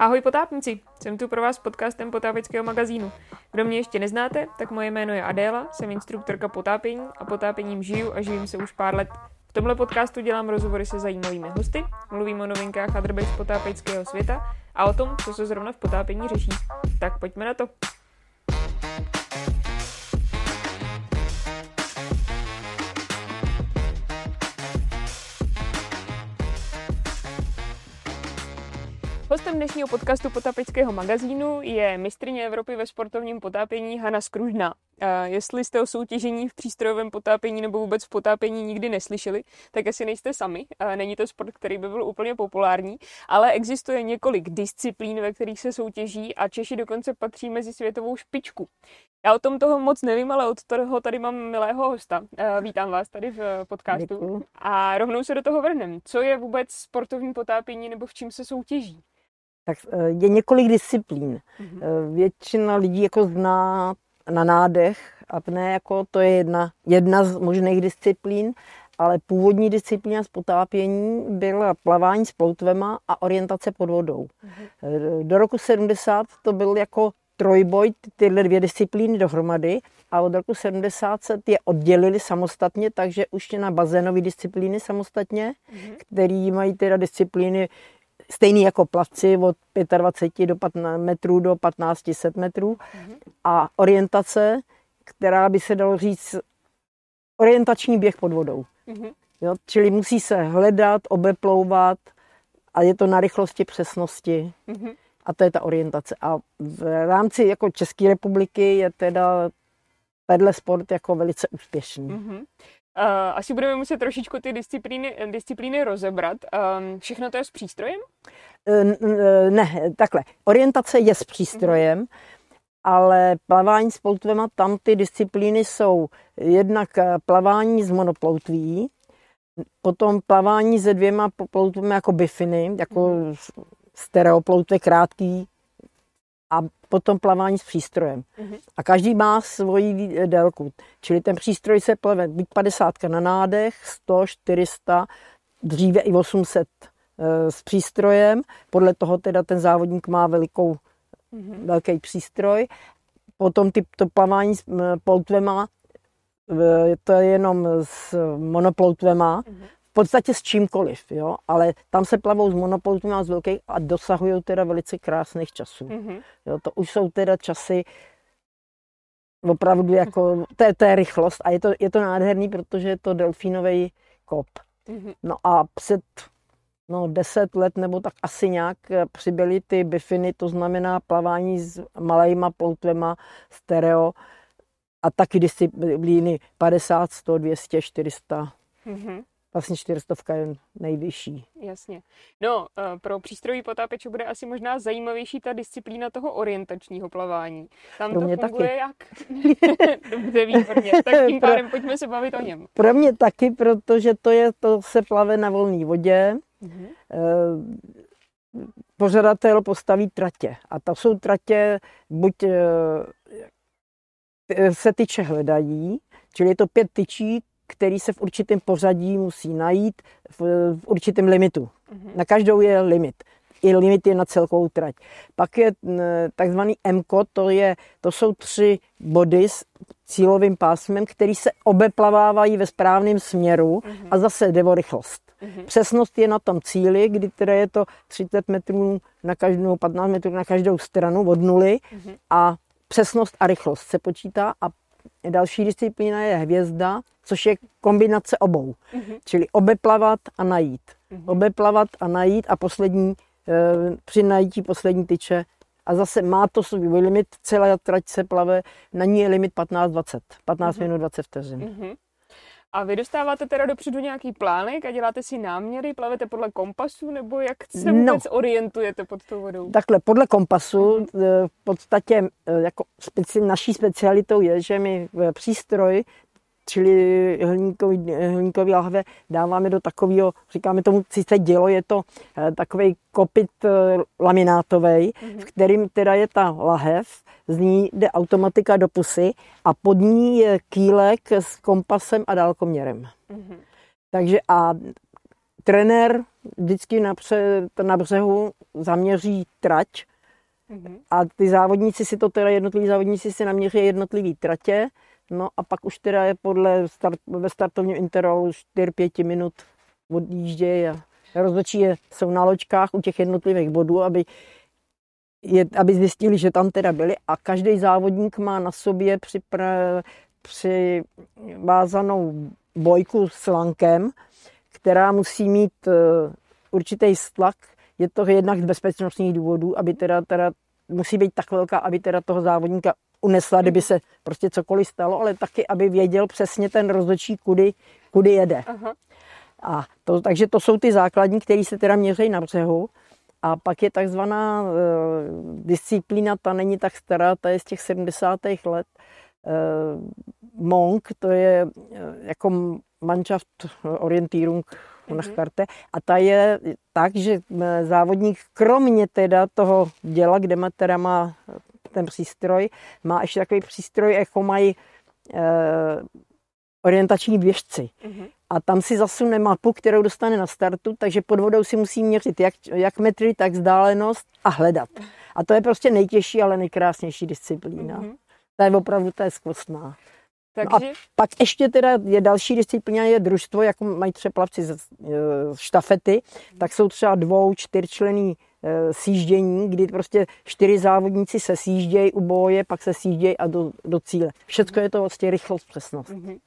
Ahoj potápníci, jsem tu pro vás s podcastem potápěckého magazínu. Kdo mě ještě neznáte, tak moje jméno je Adéla, jsem instruktorka potápění a potápěním žiju a živím se už pár let. V tomhle podcastu dělám rozhovory se zajímavými hosty, mluvím o novinkách a drbech z potápěckého světa a o tom, co se zrovna v potápění řeší. Tak pojďme na to. Hostem dnešního podcastu Potapeckého magazínu je mistrině Evropy ve sportovním potápění Hanna Skružná. Jestli jste o soutěžení v přístrojovém potápění nebo vůbec v potápění nikdy neslyšeli, tak asi nejste sami. Není to sport, který by byl úplně populární, ale existuje několik disciplín, ve kterých se soutěží a Češi dokonce patří mezi světovou špičku. Já o tom toho moc nevím, ale od toho tady mám milého hosta. Vítám vás tady v podcastu. Děkuju. A rovnou se do toho vrhnem. Co je vůbec sportovní potápění nebo v čím se soutěží? Tak eh, je několik disciplín. Mm-hmm. Většina lidí jako zná na nádech apné, jako to je jedna, jedna z možných disciplín, ale původní disciplína z potápění byla plavání s ploutvema a orientace pod vodou. Mm-hmm. Do roku 70 to byl jako trojboj, tyhle dvě disciplíny dohromady a od roku 70 se je oddělili samostatně, takže už na bazénové disciplíny samostatně, mm-hmm. který mají teda disciplíny stejný jako plavci od 25 do 15 metrů do 1500 metrů mm-hmm. a orientace, která by se dalo říct orientační běh pod vodou. Mm-hmm. Jo, čili musí se hledat, obeplouvat a je to na rychlosti, přesnosti. Mm-hmm. A to je ta orientace. A v rámci jako České republiky je teda tenhle sport jako velice úspěšný. Mm-hmm. Uh, asi budeme muset trošičku ty disciplíny, disciplíny rozebrat. Um, všechno to je s přístrojem? Uh, ne, takhle. Orientace je s přístrojem, uh-huh. ale plavání s ploutvema, tam ty disciplíny jsou jednak plavání z monoploutví, potom plavání se dvěma ploutvemi jako bifiny, jako uh-huh. stereoploutve krátký, a potom plavání s přístrojem. Mm-hmm. A každý má svoji délku. Čili ten přístroj se plave buď 50 na nádech, 100, 400, dříve i 800 e, s přístrojem. Podle toho teda ten závodník má velikou, mm-hmm. velký přístroj. Potom ty, to plavání s ploutvema, e, to je jenom s monoploutvema. Mm-hmm v podstatě s čímkoliv, jo? ale tam se plavou s monopoltům a z velkých a dosahují teda velice krásných časů. Mm-hmm. Jo? To už jsou teda časy opravdu jako, to je, to je rychlost a je to, je to nádherný, protože je to delfínový kop. Mm-hmm. No a před no, deset let nebo tak asi nějak přibyly ty bifiny, to znamená plavání s malejma ploutvema, stereo a taky disciplíny 50, 100, 200, 400. Mm-hmm vlastně 400 je nejvyšší. Jasně. No, eh, pro přístrojový potápěče bude asi možná zajímavější ta disciplína toho orientačního plavání. Tam pro mě to funguje taky. jak? Dobře, výborně. Tak tím pádem pro, pojďme se bavit o něm. Pro mě taky, protože to je, to se plave na volné vodě. Mm-hmm. Pořadatel postaví tratě. A to jsou tratě buď eh, se tyče hledají, čili je to pět tyčí, který se v určitém pořadí musí najít v, v určitém limitu. Mm-hmm. Na každou je limit. I limit je na celkovou trať. Pak je takzvaný MKO, to, je, to jsou tři body s cílovým pásmem, který se obeplavávají ve správném směru mm-hmm. a zase jde o rychlost. Mm-hmm. Přesnost je na tom cíli, kdy teda je to 30 metrů na každou, 15 metrů na každou stranu od nuly mm-hmm. a přesnost a rychlost se počítá a další disciplína je hvězda, což je kombinace obou. Mm-hmm. Čili obeplavat a najít. Mm-hmm. Obeplavat a najít a poslední, e, při najítí poslední tyče. A zase má to svůj limit, celá trať se plave, na ní je limit 15-20, 15 mm-hmm. minut 20 vteřin. Mm-hmm. A vy dostáváte teda dopředu nějaký plánek a děláte si náměry, plavete podle kompasu, nebo jak se no. vůbec no, orientujete pod tou vodou? Takhle, podle kompasu, mm-hmm. v podstatě e, jako speci- naší specialitou je, že my přístroj čili hliníkový, hliníkový lahve dáváme do takového, říkáme tomu sice dělo, je to eh, takový kopit eh, laminátový, mm-hmm. v kterým teda je ta lahev, z ní jde automatika do pusy a pod ní je kýlek s kompasem a dálkoměrem. Mm-hmm. Takže a trenér vždycky na, pře, na břehu zaměří trať mm-hmm. a ty závodníci si to teda, jednotliví závodníci si naměří jednotlivý tratě, no a pak už teda je podle start, ve startovním intervalu 4-5 minut odjíždějí a rozhodčí je, jsou na loďkách u těch jednotlivých bodů, aby, je, aby zjistili, že tam teda byli a každý závodník má na sobě připra, přivázanou bojku s lankem, která musí mít uh, určitý stlak. Je to jednak z bezpečnostních důvodů, aby teda, teda musí být tak velká, aby teda toho závodníka unesla, kdyby se prostě cokoliv stalo, ale taky, aby věděl přesně ten rozhodčí, kudy, kudy jede. Aha. A to, takže to jsou ty základní, které se teda měří na břehu. A pak je takzvaná e, disciplína, ta není tak stará, ta je z těch 70. let. E, Monk, to je e, jako Mannschaft Orientierung mhm. Karte. A ta je tak, že závodník kromě teda toho děla, kde má, teda má ten přístroj, má ještě takový přístroj, jako mají e, orientační běžci. Mm-hmm. A tam si zasune mapu, kterou dostane na startu, takže pod vodou si musí měřit jak, jak metry, tak vzdálenost a hledat. A to je prostě nejtěžší, ale nejkrásnější disciplína. Mm-hmm. Ta je opravdu ta je skvostná. Takže... No a pak ještě teda je další disciplína, je družstvo, jako mají třeba plavci z štafety, tak jsou třeba dvou, čtyřčlený e, sjíždění, kdy prostě čtyři závodníci se sjíždějí u boje, pak se sjíždějí a do, do cíle. Všechno je to vlastně rychlost, přesnost. Mm-hmm.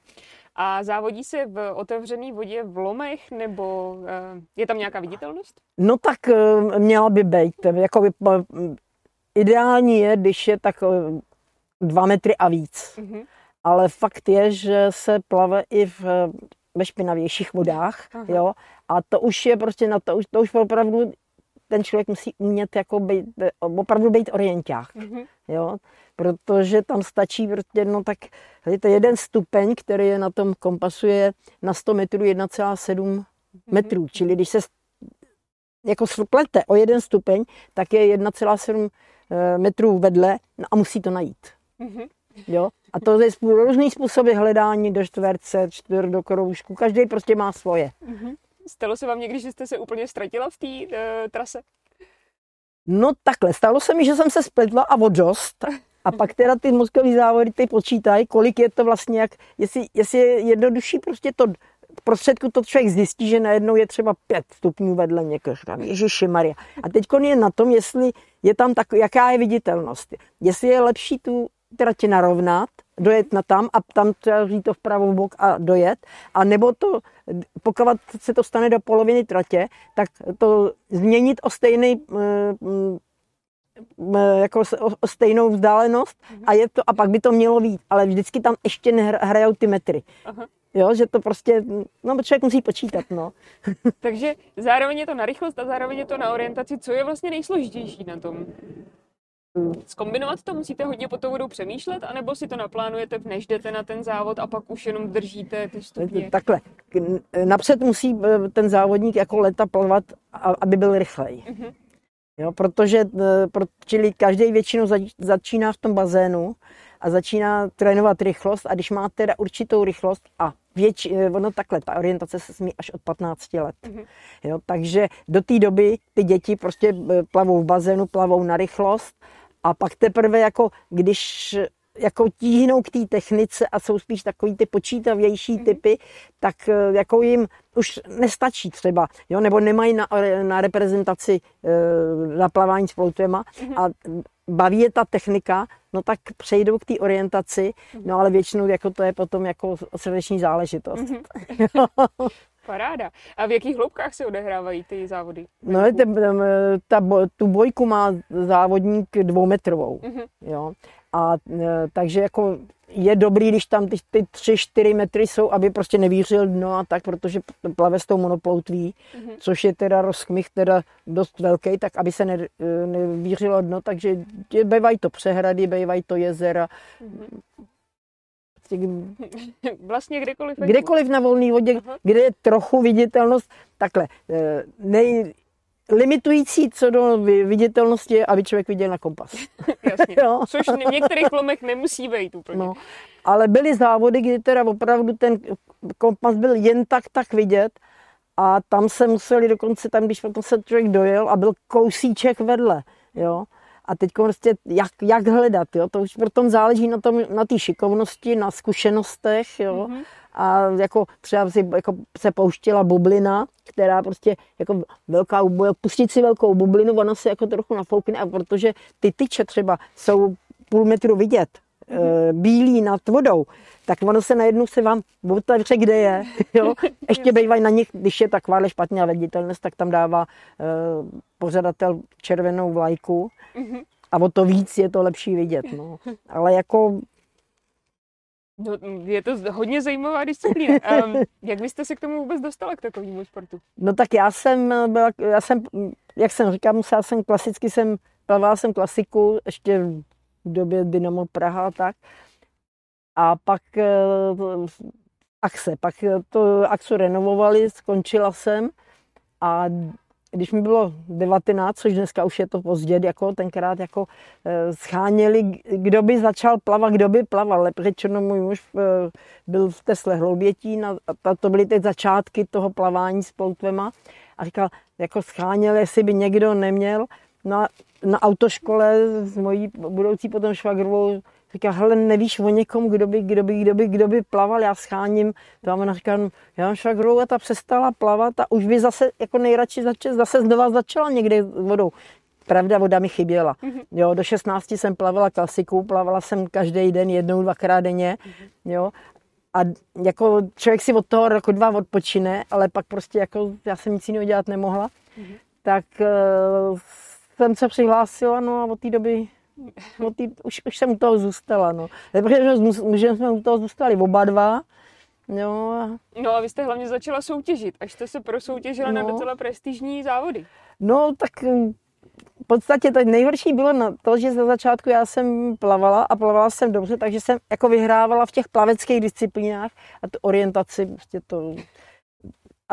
A závodí se v otevřené vodě v lomech, nebo e, je tam nějaká viditelnost? No tak e, měla by být. Jako by, ideální je, když je tak dva metry a víc. Mm-hmm ale fakt je, že se plave i v, ve špinavějších vodách, Aha. jo, a to už je prostě na to, už, to už opravdu ten člověk musí umět jako být, opravdu být orienták, mm-hmm. jo, protože tam stačí prostě, no tak, to jeden stupeň, který je na tom kompasu, je na 100 metrů 1,7 mm-hmm. metrů, čili když se jako splete o jeden stupeň, tak je 1,7 eh, metrů vedle no a musí to najít. Mm-hmm. Jo? A to je různý způsoby hledání do čtverce, čtvrt do kroužku. Každý prostě má svoje. Mm-hmm. Stalo se vám někdy, že jste se úplně ztratila v té uh, trase? No takhle, stalo se mi, že jsem se spletla a odžost. A pak teda ty mozkové závody ty počítají, kolik je to vlastně, jak, jestli, jestli je jednodušší prostě to prostředku to člověk zjistí, že najednou je třeba pět stupňů vedle někoho. Ježiši Maria. A teď je na tom, jestli je tam tak, jaká je viditelnost. Jestli je lepší tu tě narovnat, dojet na tam a tam třeba vzít to vpravo bok a dojet. A nebo to, pokud se to stane do poloviny tratě, tak to změnit o stejný eh, eh, jako o stejnou vzdálenost a, je to, a pak by to mělo být, ale vždycky tam ještě nehrajou ty metry. Aha. Jo, že to prostě, no člověk musí počítat, no. Takže zároveň je to na rychlost a zároveň je to na orientaci. Co je vlastně nejsložitější na tom? Zkombinovat to musíte hodně pod tou přemýšlet, anebo si to naplánujete, než jdete na ten závod a pak už jenom držíte ty stupně? Takhle. Napřed musí eh, ten závodník jako leta plavat, aby byl rychlej. Mm-hmm. Jo, protože eh, čili každý většinou začíná v tom bazénu a začíná trénovat rychlost a když má teda určitou rychlost a větši, eh, ono takhle, ta orientace se smí až od 15 let. Mm-hmm. Jo, takže do té doby ty děti prostě plavou v bazénu, plavou na rychlost a pak teprve jako, když jako tíhnou k té technice a jsou spíš takový ty počítavější mm-hmm. typy, tak eh, jako jim už nestačí třeba, jo, nebo nemají na, na reprezentaci eh, na plavání s ploutvěma mm-hmm. a baví je ta technika, no tak přejdou k té orientaci, mm-hmm. no ale většinou jako to je potom jako srdeční záležitost. Paráda. A v jakých hloubkách se odehrávají ty závody? No, ta, ta, tu bojku má závodník dvoumetrovou. Mm-hmm. Jo. A e, takže jako je dobrý, když tam ty, ty tři, čtyři metry jsou, aby prostě nevířil dno a tak, protože plave s tou monoploutví, mm-hmm. což je teda rozkmich teda dost velký, tak aby se ne, e, nevířilo dno, takže bývají to přehrady, bývají to jezera, mm-hmm vlastně kdekoliv. Kdekoliv na volné vodě, Aha. kde je trochu viditelnost, takhle, eh, nej, limitující co do viditelnosti je, aby člověk viděl na kompas. Jasně, což v některých lomech nemusí být úplně. No, ale byly závody, kdy teda opravdu ten kompas byl jen tak tak vidět a tam se museli dokonce, tam když potom se člověk dojel a byl kousíček vedle, jo. A teď prostě jak, jak hledat, jo? to už potom záleží na tom, na té šikovnosti, na zkušenostech, jo. Mm-hmm. A jako třeba si jako se pouštěla bublina, která prostě jako velká, pustit si velkou bublinu, ona se jako trochu nafoukne a protože ty tyče třeba jsou půl metru vidět, mm-hmm. bílí nad vodou, tak ono se najednou se vám otevře, kde je. Jo? Ještě bývají na nich, když je takováhle špatně viditelnost, tak tam dává uh, pořadatel červenou vlajku mm-hmm. a o to víc je to lepší vidět. No. Ale jako No, je to hodně zajímavá disciplína. Um, jak byste se k tomu vůbec dostala, k takovému sportu? No tak já jsem byla, já jsem, jak jsem říkal, musela jsem klasicky jsem, plavala jsem klasiku ještě v době Dynamo Praha a tak. A pak uh, Axe, pak to Axu renovovali, skončila jsem a když mi bylo 19, což dneska už je to pozdě, jako tenkrát jako e, scháněli, kdo by začal plavat, kdo by plaval. Řečeno, můj muž byl v Tesle hloubětí, na, a to byly teď začátky toho plavání s ploutvema a říkal, jako scháněli, jestli by někdo neměl na, na autoškole s mojí budoucí potom švagrovou Říká, hele, nevíš o někom, kdo by, kdo by, kdo by, kdo by plaval, já scháním. To a ona říká, já mám švagrovou a ta přestala plavat a už by zase jako nejradši začal, zase znova začala někde vodou. Pravda, voda mi chyběla. Mm-hmm. Jo, do 16 jsem plavala klasiku, plavala jsem každý den, jednou, dvakrát denně. Mm-hmm. Jo, a jako člověk si od toho roku dva odpočine, ale pak prostě jako já jsem nic jiného dělat nemohla. Mm-hmm. Tak uh, jsem se přihlásila, no a od té doby no, tý, už, už jsem u toho zůstala, no. Protože že jsme u toho zůstali oba dva, No. no a vy jste hlavně začala soutěžit, až jste se prosoutěžila no. na docela prestižní závody. No tak hm, v podstatě to nejhorší bylo na to, že za začátku já jsem plavala a plavala jsem dobře, takže jsem jako vyhrávala v těch plaveckých disciplínách a tu orientaci, prostě to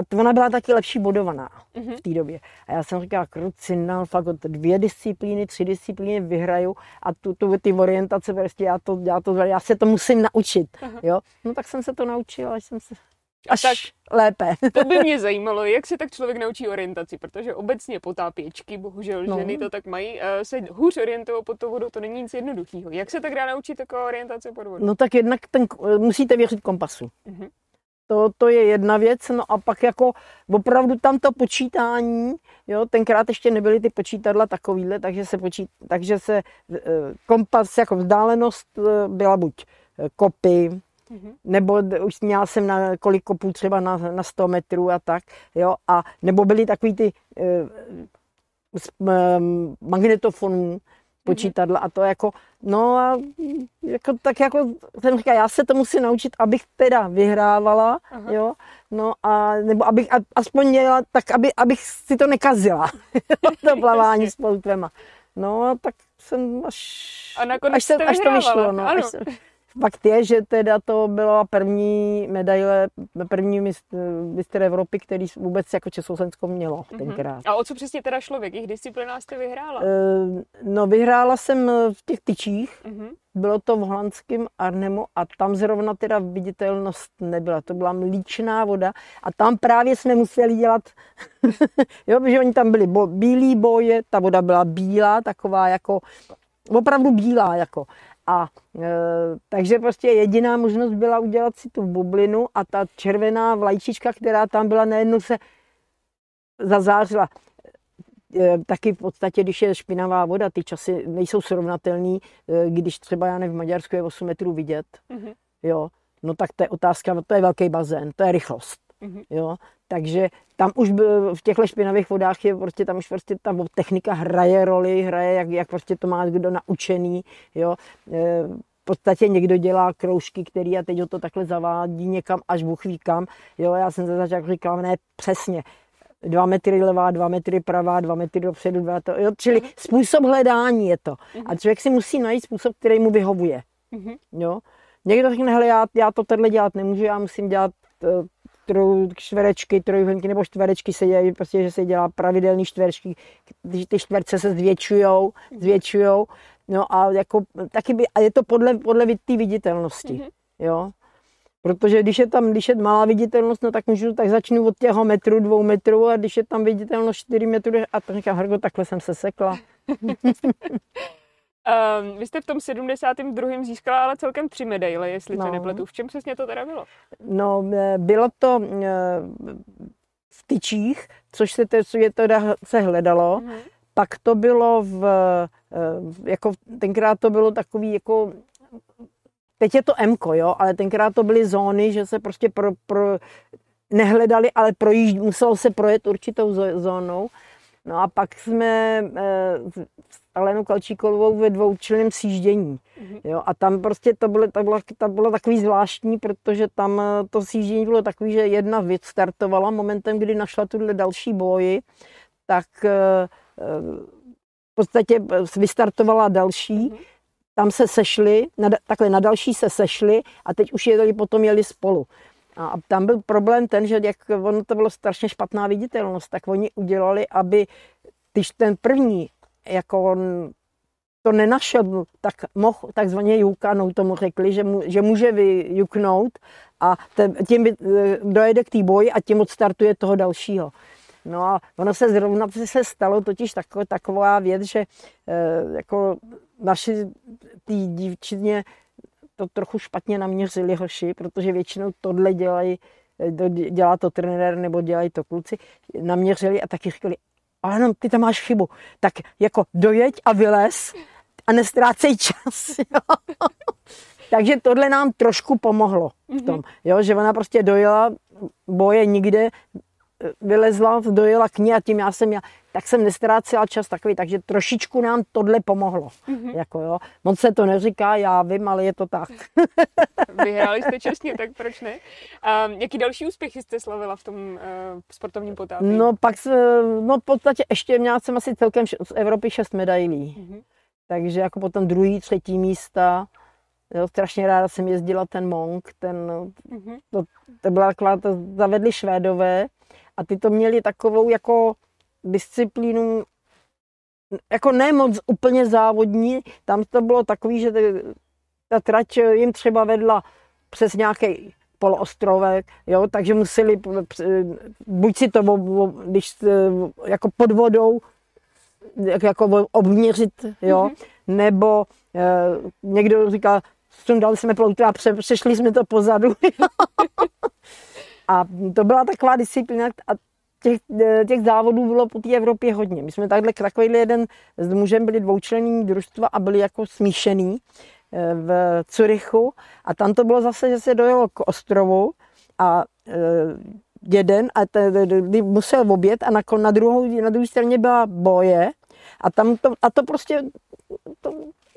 a ona byla taky lepší bodovaná mm-hmm. v té době. A já jsem říkala, kruci, no, fakt dvě disciplíny, tři disciplíny vyhraju a tu, tu ty orientace, prostě já, to, já, to, já se to musím naučit. Uh-huh. Jo? No tak jsem se to naučila, až jsem se až tak, lépe. To by mě zajímalo, jak se tak člověk naučí orientaci, protože obecně potápěčky, bohužel no. ženy to tak mají, eh, se hůř orientují pod tou vodou, to není nic jednoduchého. Jak se tak dá naučit taková orientace pod vodou? No tak jednak ten, musíte věřit kompasu. Uh-huh. To, to je jedna věc, no a pak jako opravdu tam to počítání, jo, tenkrát ještě nebyly ty počítadla takovýhle, takže se, počít, takže se e, kompas jako vzdálenost e, byla buď e, kopy, mm-hmm. nebo už měla jsem na kolik kopů třeba na, na 100 metrů a tak, jo, a nebo byly takový ty z magnetofonů, počítadla a to jako, no a jako, tak jako jsem říkal, já se to musím naučit, abych teda vyhrávala, Aha. jo, no a nebo abych a, aspoň měla, tak aby, abych si to nekazila, to plavání s ploutvema. No a tak jsem až, a až, se, až to vyšlo, no, až se, Fakt je, že teda to byla první medaile, první mistr Evropy, který vůbec jako Československo mělo mm-hmm. tenkrát. A o co přesně teda šlo? V jakých disciplinách jste vyhrála? Uh, no vyhrála jsem v těch tyčích. Mm-hmm. Bylo to v holandském Arnemu a tam zrovna teda viditelnost nebyla. To byla mlíčná voda a tam právě jsme museli dělat, jo, protože oni tam byli bo, bílý boje, ta voda byla bílá, taková jako, opravdu bílá jako. A e, takže prostě jediná možnost byla udělat si tu bublinu a ta červená vlajčička, která tam byla, najednou se zazářila. E, taky v podstatě, když je špinavá voda, ty časy nejsou srovnatelné, e, když třeba, já nevím, v Maďarsku je 8 metrů vidět, mm-hmm. jo, no tak to je otázka, to je velký bazén, to je rychlost. Mm-hmm. Jo? Takže tam už byl, v těchto špinavých vodách je prostě, tam už prostě ta technika hraje roli, hraje, jak, jak prostě to má kdo naučený, jo. E, v podstatě někdo dělá kroužky, který a teď ho to takhle zavádí někam až Bůh ví kam. Jo, já jsem se začal říkal, ne, přesně, dva metry levá, dva metry pravá, dva metry dopředu, dva to, jo, čili mm-hmm. způsob hledání je to. A člověk si musí najít způsob, který mu vyhovuje. Mm-hmm. Jo. Někdo řekne, hele, já, já to tenhle dělat nemůžu, já musím dělat troj, čtverečky, trojuhelníky nebo čtverečky se dělají, prostě, že se dělá pravidelný čtverečky, když ty čtverce se zvětšujou, zvětšujou, no a jako taky by, a je to podle, podle té viditelnosti, mm-hmm. jo. Protože když je tam, když je malá viditelnost, no tak můžu, tak začnu od těho metru, dvou metrů a když je tam viditelnost 4 metrů a tak říkám, Hrgo, takhle jsem se sekla. Um, vy jste v tom 72. získala ale celkem tři medaile, jestli no. se nepletu. V čem přesně to teda bylo? No, e, bylo to e, v tyčích, což se, teda se hledalo. Mm-hmm. Pak to bylo v, e, jako tenkrát to bylo takový jako Teď je to M, jo, ale tenkrát to byly zóny, že se prostě pro, pro, nehledali, ale projížd, muselo se projet určitou zónou. No a pak jsme eh, s Alenou Kalčíkovou ve dvoučlenném sjíždění. Mm-hmm. Jo, a tam prostě to bylo, to, bylo, to bylo takový zvláštní, protože tam eh, to sjíždění bylo takový, že jedna věc startovala momentem, kdy našla tuhle další boji, tak eh, v podstatě vystartovala další. Mm-hmm tam se sešli, na, takhle na další se sešli a teď už jeli, potom jeli spolu. A tam byl problém ten, že jak ono to bylo strašně špatná viditelnost, tak oni udělali, aby když ten první jako on to nenašel, tak mohl takzvaně jukanout, tomu řekli, že, mu, že může vyjuknout a ten, tím by, eh, dojede k té boji a tím odstartuje toho dalšího. No a ono se zrovna se stalo totiž taková, taková věc, že e, jako naši tý dívčině to trochu špatně naměřili hoši, protože většinou tohle dělají, dělá to trenér nebo dělají to kluci, naměřili a taky říkali, ale no, ty tam máš chybu, tak jako dojeď a vylez a nestrácej čas. Jo. Takže tohle nám trošku pomohlo v tom, mhm. jo, že ona prostě dojela, boje nikde, vylezla, dojela k ní a tím já jsem já, tak jsem nestrácela čas takový, takže trošičku nám tohle pomohlo. Mm-hmm. Jako jo. Moc se to neříká, já vím, ale je to tak. Vyhráli jste čestně, tak proč ne? A jaký další úspěchy jste slavila v tom uh, sportovním potápění? No pak, no v podstatě ještě měla jsem asi celkem z Evropy šest medailí. Mm-hmm. Takže jako potom druhý, třetí místa. Jo, strašně ráda jsem jezdila ten Monk, ten, mm-hmm. to, to byla taková, to zavedli Švédové, a ty to měli takovou jako disciplínu, jako ne moc úplně závodní, tam to bylo takový, že ta trať jim třeba vedla přes nějaký poloostrovek, jo, takže museli buď si to, když jako pod vodou, jako obměřit, jo, mm-hmm. nebo eh, někdo říká, sundali jsme ploutu a přešli jsme to pozadu. A to byla taková disciplína a těch, těch závodů bylo po té Evropě hodně. My jsme takhle takovýhle jeden s mužem byli dvoučlenní družstva a byli jako smíšený eh, v Curychu a tam to bylo zase, že se dojelo k ostrovu a eh, jeden a ten, musel obět a na, na, druhou, na druhé straně byla boje a tam to, a to prostě to,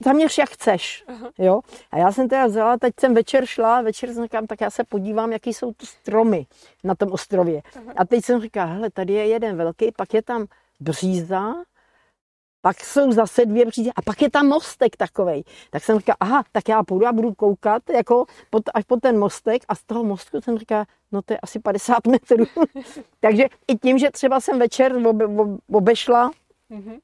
zaměř jak chceš. Jo? A já jsem teda vzala, teď jsem večer šla, večer jsem říkám, tak já se podívám, jaký jsou tu stromy na tom ostrově. Aha. A teď jsem říkala, hele, tady je jeden velký, pak je tam bříza, pak jsou zase dvě břízy a pak je tam mostek takovej. Tak jsem říkala, aha, tak já půjdu a budu koukat jako pod, až po ten mostek a z toho mostku jsem říkala, no to je asi 50 metrů. Takže i tím, že třeba jsem večer obe, obešla mm-hmm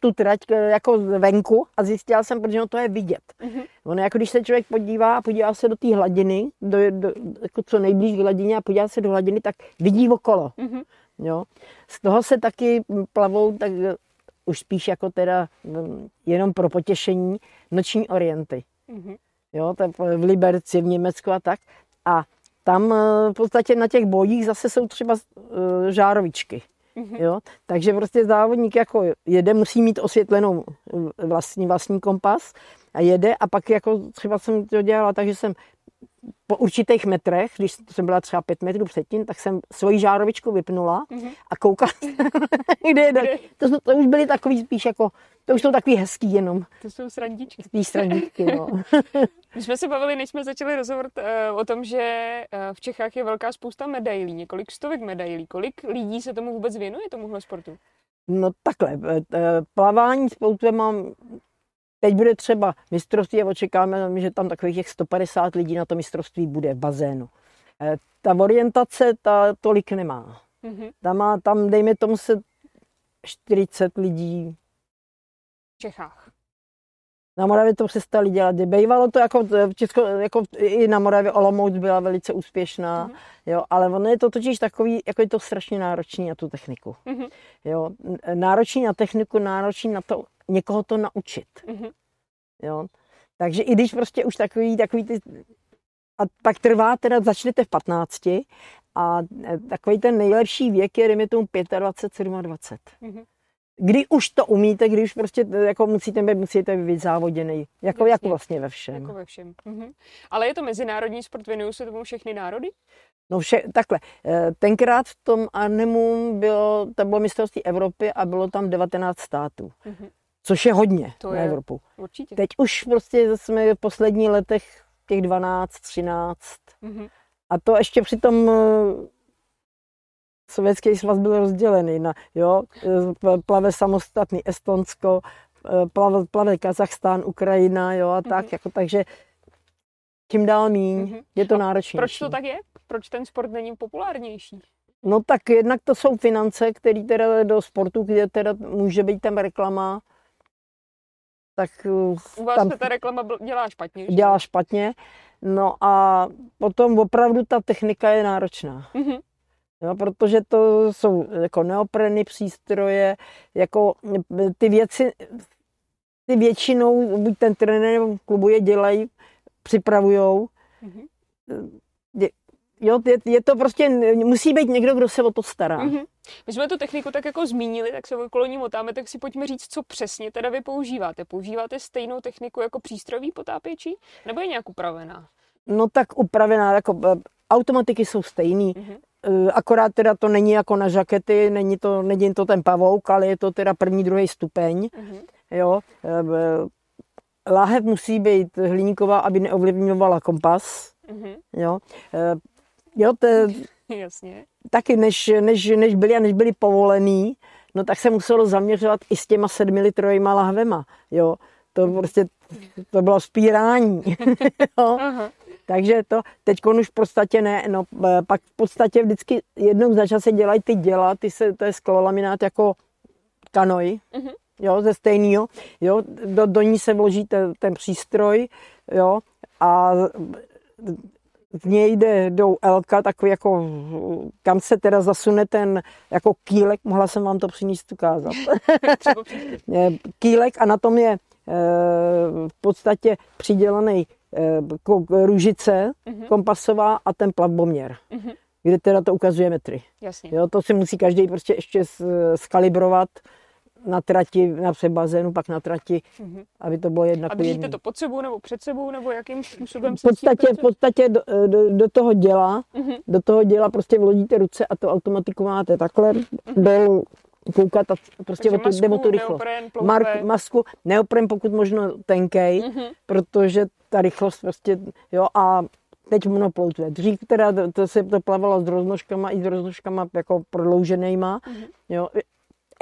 tu trať eh, jako venku a zjistila jsem, protože to je vidět. Mm-hmm. Ono jako když se člověk podívá a podívá se do té hladiny, do, do, jako co nejblíž k hladině a podívá se do hladiny, tak vidí okolo. Mm-hmm. Jo. Z toho se taky plavou tak eh, už spíš jako teda mm, jenom pro potěšení noční orienty. Mm-hmm. Jo, to je v Liberci, v Německu a tak. A tam v podstatě na těch bojích zase jsou třeba žárovičky. Mm-hmm. Jo? Takže prostě závodník jako jede, musí mít osvětlenou vlastní, vlastní kompas a jede a pak jako třeba jsem to dělala takže jsem po určitých metrech, když jsem byla třeba pět metrů předtím, tak jsem svoji žárovičku vypnula mm-hmm. a koukala, kde je. To, to už byly takový spíš jako to už jsou takový hezký jenom. To jsou srandičky. Spíš srandičky, no. My jsme se bavili, než jsme začali rozhovor uh, o tom, že uh, v Čechách je velká spousta medailí, několik stovek medailí. Kolik lidí se tomu vůbec věnuje, tomuhle sportu? No takhle, eh, plavání s mám Teď bude třeba mistrovství a očekáváme, že tam takových těch 150 lidí na to mistrovství bude v bazénu. Ta orientace ta tolik nemá. Mm-hmm. Tam, má, tam dejme tomu se 40 lidí Čechách. Na Moravě to přestali dělat. Bývalo to jako, v Česko, jako i na Moravě Olomouc byla velice úspěšná, mm-hmm. jo, ale ono je to totiž takový, jako je to strašně náročný na tu techniku. Mm-hmm. Jo, náročný na techniku, náročný na to někoho to naučit. Mm-hmm. Jo. Takže i když prostě už takový, takový ty, a pak trvá, teda začnete v 15 a takový ten nejlepší věk je, dejme tomu 25, 27. Mm-hmm kdy už to umíte, když prostě jako musíte být, musíte být závoděný. Jako, jako vlastně ve všem. Jako ve všem. Mhm. Ale je to mezinárodní sport, věnují se tomu všechny národy? No vše, takhle, eh, tenkrát v tom Arnemu bylo, to bylo mistrovství Evropy a bylo tam 19 států. Mhm. Což je hodně to na je, Evropu. Určitě. Teď už prostě jsme v posledních letech těch 12, 13. Mhm. A to ještě přitom eh, Sovětský svaz byl rozdělený na, jo, plave samostatný Estonsko, plave, plave Kazachstán, Ukrajina, jo, a tak, mm-hmm. jako, takže tím dál míň, mm-hmm. je to náročnější. Proč to tak je? Proč ten sport není populárnější? No tak jednak to jsou finance, které teda do sportu, kde teda může být tam reklama, tak U vás tam se ta reklama dělá špatně. Že? Dělá špatně. No a potom opravdu ta technika je náročná. Mm-hmm. Jo, protože to jsou jako neopreny přístroje, jako ty věci, ty většinou, buď ten trenér nebo klubu je dělají, připravujou. Mm-hmm. Jo, je, je, to prostě, musí být někdo, kdo se o to stará. Mm-hmm. My jsme tu techniku tak jako zmínili, tak se okolo ní motáme, tak si pojďme říct, co přesně teda vy používáte. Používáte stejnou techniku jako přístrojový potápěči, nebo je nějak upravená? No tak upravená, jako eh, automatiky jsou stejný. Mm-hmm. Akorát teda to není jako na žakety, není to, není to ten pavouk, ale je to teda první, druhý stupeň. Mm-hmm. Jo. Eh, láhev musí být hliníková, aby neovlivňovala kompas. Mm-hmm. Jo. Jo, to, Jasně. Taky než, než, než, byli a než byli povolený, no tak se muselo zaměřovat i s těma sedmilitrovými lahvema. Jo. To prostě to bylo spírání. jo. Takže to teď už v podstatě ne, no e, pak v podstatě vždycky jednou za čas se dělají ty děla, ty se, to je sklolaminát jako kanoj, mm-hmm. jo, ze stejného, jo, do, do ní se vloží ten, ten přístroj, jo, a v něj jde, jdou elka, takový jako, kam se teda zasune ten jako kýlek, mohla jsem vám to přinést ukázat. kýlek a na tom je e, v podstatě přidělaný Eh, růžice uh-huh. kompasová a ten plavboměr, uh-huh. kde teda to ukazuje metry. Jasně. Jo, to si musí každý prostě ještě skalibrovat na trati, na bazénu, pak na trati, uh-huh. aby to bylo jednak. A držíte to pod sebou nebo před sebou, nebo jakým způsobem v podstatě, v podstatě do, do, do, toho děla, uh-huh. do toho děla prostě vlodíte ruce a to automatiku máte takhle uh-huh. dolů koukat a prostě o tu, masku, o tu rychlost. Neopren, Mark, masku, neopren pokud možno tenkej, uh-huh. protože ta rychlost prostě, jo, a teď monoploutuje. Dřív teda to, to se to plavalo s roznožkama i s roznožkama jako prodlouženýma, uh-huh. jo.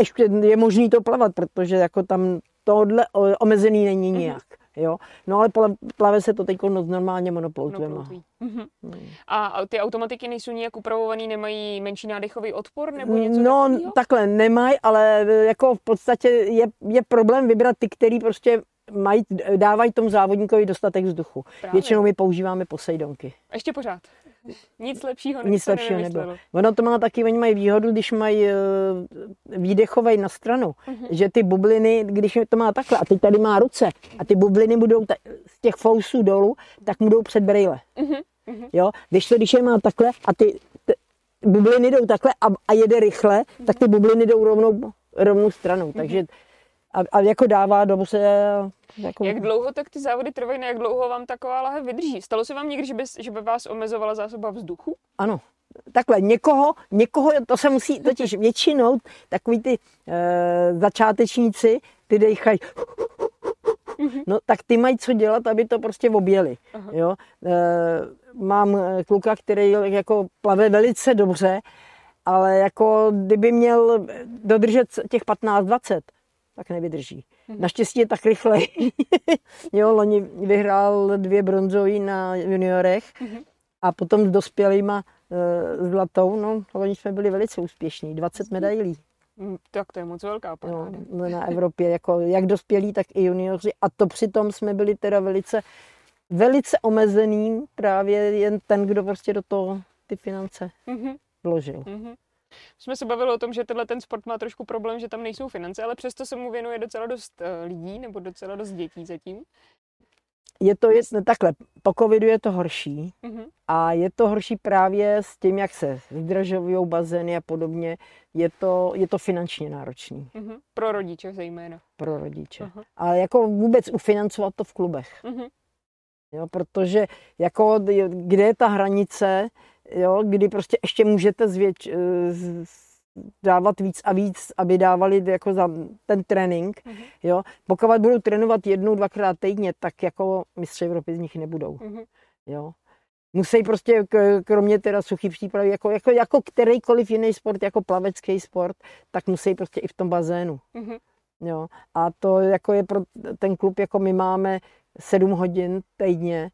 Ještě je možný to plavat, protože jako tam tohle omezený není nijak. Uh-huh. Jo? No ale plave se to teď normálně monoploutvema. Mhm. Hmm. A ty automatiky nejsou nijak upravovaný, nemají menší nádechový odpor nebo něco No takového? takhle nemají, ale jako v podstatě je, je problém vybrat ty, který prostě mají, dávají tomu závodníkovi dostatek vzduchu. Právě. Většinou my používáme posejdonky. Ještě pořád. Nic lepšího, Nic lepšího nebylo. Ono to má taky, oni mají výhodu, když mají uh, výdechovej na stranu, uh-huh. že ty bubliny, když to má takhle a teď tady má ruce a ty bubliny budou ta, z těch fousů dolů, tak budou před brejle. Uh-huh. Uh-huh. Jo? Když to, když je má takhle a ty, ty bubliny jdou takhle a, a jede rychle, uh-huh. tak ty bubliny jdou rovnou, rovnou stranou. Takže a, a jako dává dobře. Jako... Jak dlouho tak ty závody trvají, jak dlouho vám taková lahev vydrží? Stalo se vám někdy, že by, že by vás omezovala zásoba vzduchu? Ano. Takhle, někoho, někoho, to se musí, totiž většinou takový ty e, začátečníci, ty dejchají, mhm. no tak ty mají co dělat, aby to prostě objeli. Jo? E, mám kluka, který jako plave velice dobře, ale jako kdyby měl dodržet těch 15-20, tak nevydrží. Mhm. Naštěstí je tak rychle. jo, loni vyhrál dvě bronzové na juniorech mhm. a potom s dospělýma e, zlatou, no loni jsme byli velice úspěšní, 20 medailí. Mm, tak to je moc velká paráda. na Evropě, jako jak dospělí, tak i junioři. A to přitom jsme byli teda velice, velice omezený, právě jen ten, kdo prostě do toho ty finance Mhm, vložil. mhm. Jsme se bavili o tom, že tenhle ten sport má trošku problém, že tam nejsou finance, ale přesto se mu věnuje docela dost eh, lidí nebo docela dost dětí zatím. Je to je, takhle, po covidu je to horší Mhm, a je to horší právě s tím, jak se zdržují bazény a podobně. Je to, je to finančně náročný mhm. Pro rodiče zejména. pro rodiče. Aha. Ale jako vůbec ufinancovat to v klubech. Mhm, Jo, protože jako, kde je ta hranice, jo, kdy prostě ještě můžete zvětš, eh, dávat víc a víc, aby dávali jako za ten trénink. Mhm. Jo. Pokud budou trénovat jednou, dvakrát týdně, tak jako mistři Evropy z nich nebudou. mhm, Jo. Musí prostě, kromě teda suchý přípravy, jako, jako, jako kterýkoliv jiný sport, jako plavecký sport, tak musí prostě i v tom bazénu. mhm. Jo. A to jako je pro ten klub, jako my máme 7 hodin týdně.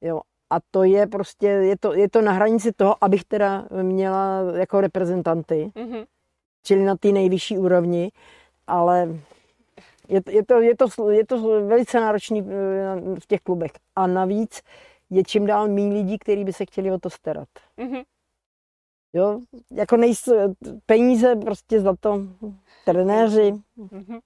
Jo. A to je prostě, je to, je to na hranici toho, abych teda měla jako reprezentanty, Mhm. čili na té nejvyšší úrovni, ale je, to- je, to, je, to, je to velice náročný eh, v těch klubech. A navíc je čím dál méně lidí, kteří by se chtěli o to starat. Mhm. Jo, jako nejsou peníze prostě za to trenéři, Mhm.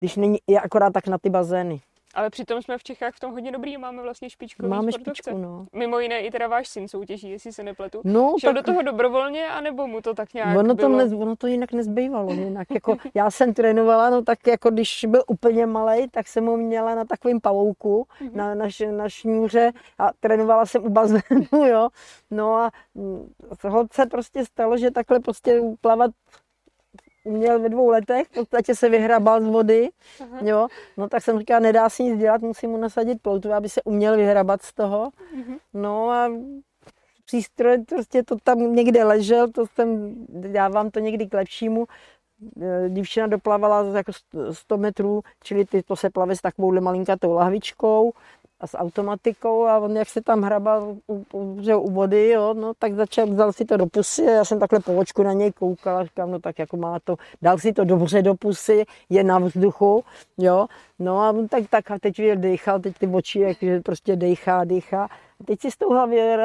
když není, je akorát tak na ty bazény. Ale přitom jsme v Čechách v tom hodně dobrý, máme vlastně špičkový Máme sportovce. špičku, no. Mimo jiné i teda váš syn soutěží, jestli se nepletu. No, Šel tak do toho dobrovolně, anebo mu to tak nějak ono to, bylo? ne, ono to jinak nezbývalo. Jinak jako, já jsem trénovala, no tak jako když byl úplně malý, tak jsem ho měla na takovém pavouku, Mhm. na, na, na šňůře a trénovala jsem u bazénu, jo. No a mm, holce prostě stalo, že takhle prostě plavat uměl ve dvou letech, v podstatě se vyhrabal z vody, Aha. jo. No tak jsem říkala, nedá se nic dělat, musím mu nasadit ploutu, aby se uměl vyhrabat z toho. Mhm. No a přístroj, prostě to tam někde ležel, to jsem, dávám to někdy k lepšímu. Eh, Divčina doplavala jako 100 metrů, čili ty, to se plave s takovouhle malinkatou lahvičkou a s automatikou a on jak se tam hrabal u, u, u vody, jo, no, tak začal, vzal si to do pusy a já jsem takhle po očku na něj koukala, říkám, no tak jako má to, dal si to dobře do pusy, je na vzduchu, jo, no a on tak, tak a teď dechal, teď ty oči, jak, že prostě dechá, dechá. A teď si s tou hlavě,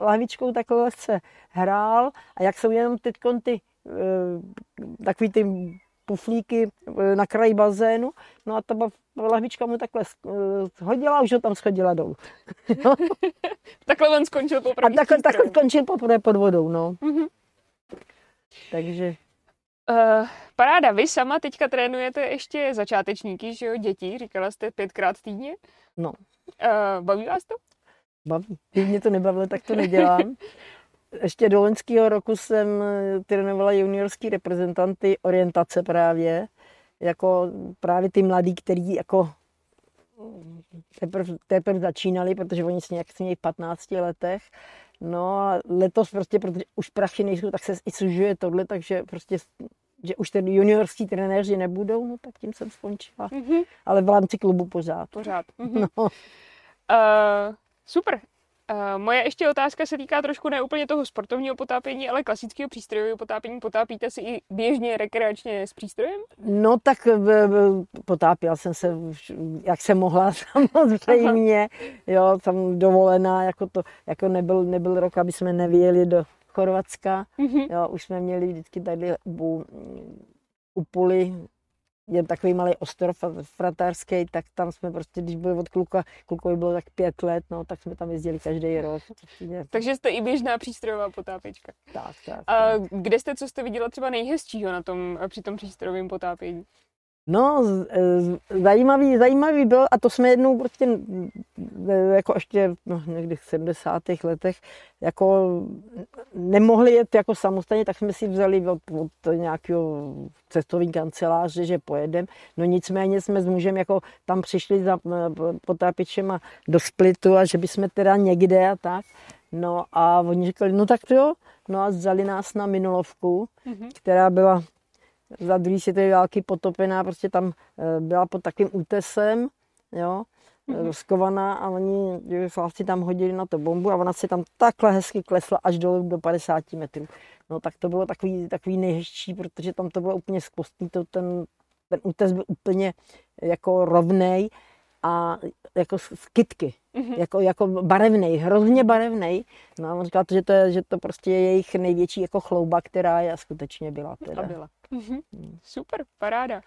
lahvičkou takhle se hrál a jak jsou jenom teď ty eh, takový ty puflíky eh, na kraji bazénu, no a ta lahvička mu takhle eh, hodila a už ho tam schodila dolů. Takhle on skončil A poprvé. takhle, takhle skončil poprvé pod vodou, no. Mhm. Takže Uh, paráda, vy sama teďka trénujete ještě začátečníky, že jo, děti, říkala jste pětkrát týdně. No. Uh, baví vás to? baví. Kdyby mě to nebavilo, tak to nedělám. Ještě do loňského roku jsem eh, trénovala juniorský reprezentanty orientace právě, jako právě ty mladí, kteří jako teprve, teprve začínali, protože oni s nějak v 15 letech. No a letos prostě, protože už prachy nejsou, tak se i sužuje tohle, takže prostě že už ten juniorský trenéři nebudou, no tak tím jsem skončila. Mhm. Ale v rámci klubu pořád. Pořád. Mhm. No. Uh, super. Uh, moje ještě otázka se týká trošku ne úplně toho sportovního potápění, ale klasického přístrojového potápění. Potápíte si i běžně rekreačně s přístrojem? No tak v, potápěla jsem se, jak jsem mohla samozřejmě, jo, tam dovolená, jako to, jako nebyl, nebyl rok, aby jsme nevyjeli do Chorvatska, Mhm. jo, už jsme měli vždycky tady u, u Puli, je takový malý ostrov fratarský, tak tam jsme prostě, když byli od kluka, klukovi bylo tak pět let, no, tak jsme tam jezdili každý rok. Takže jste i běžná přístrojová potápěčka. tak, tak. A kde jste, co jste viděla třeba nejhezčího na tom, při tom přístrojovém potápění? No, z- zajímavý, zajímavý byl, a to jsme jednou prostě mm, jako ještě no, někdy v 70. letech jako nemohli jet jako samostatně, tak jsme si vzali od, od nějakého cestovní kanceláře, že pojedem. No nicméně jsme s mužem jako tam přišli za potápěčema do Splitu a že bychom teda někde a tak. No a oni říkali, no tak to jo. No a vzali nás na minulovku, Mhm. která byla za druhé světové války potopená, prostě tam eh, byla pod takovým útesem, jo. mm-hmm. skovaná a oni si tam hodili na to bombu a ona si tam takhle hezky klesla až dolů do 50 metrů. No tak to bylo takový, takový nejhezčí, protože tam to bylo úplně skvostný, to ten, ten útes byl úplně jako rovnej a jako z kytky, mm-hmm. jako, jako barevný, hrozně barevný. No a on říkal, že to, je, že to prostě je jejich největší jako chlouba, která je skutečně byla. Teda. A byla. Mm-hmm. Super, paráda.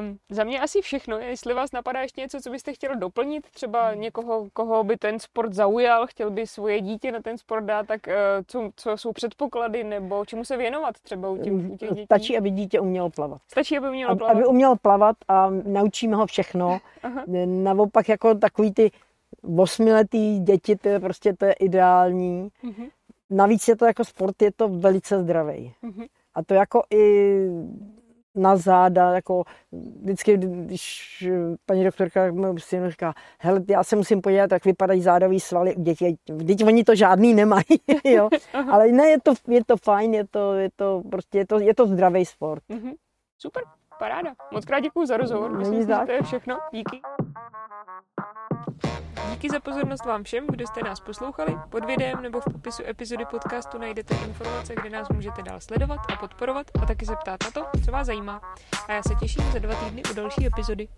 Um, za mě asi všechno. Jestli vás napadá ještě něco, co byste chtěl doplnit, třeba někoho, koho by ten sport zaujal, chtěl by svoje dítě na ten sport dát, tak uh, co, co jsou předpoklady nebo čemu se věnovat třeba u těch, u těch dětí? Stačí, aby dítě umělo plavat. Stačí, aby umělo plavat? Aby, aby umělo plavat a naučíme ho všechno. Aha. Naopak jako takový ty osmiletý děti, to je prostě to je ideální. Uh-huh. Navíc je to jako sport, je to velice zdravý. Uh-huh. A to jako i na záda, jako vždycky, když paní doktorka mi synu říká, hele, já se musím podívat, jak vypadají zádový svaly u dětí. Vždyť oni to žádný nemají, jo. Ale ne, je to, je to fajn, je to, je to prostě, je to, je to zdravý sport. Mm-hmm. Super, Paráda. Moc krát děkuji za rozhovor. Myslím, že to je všechno. Díky. Díky za pozornost vám všem, kdo jste nás poslouchali. Pod videem nebo v popisu epizody podcastu najdete informace, kde nás můžete dál sledovat a podporovat a taky se ptát na to, co vás zajímá. A já se těším za dva týdny u další epizody.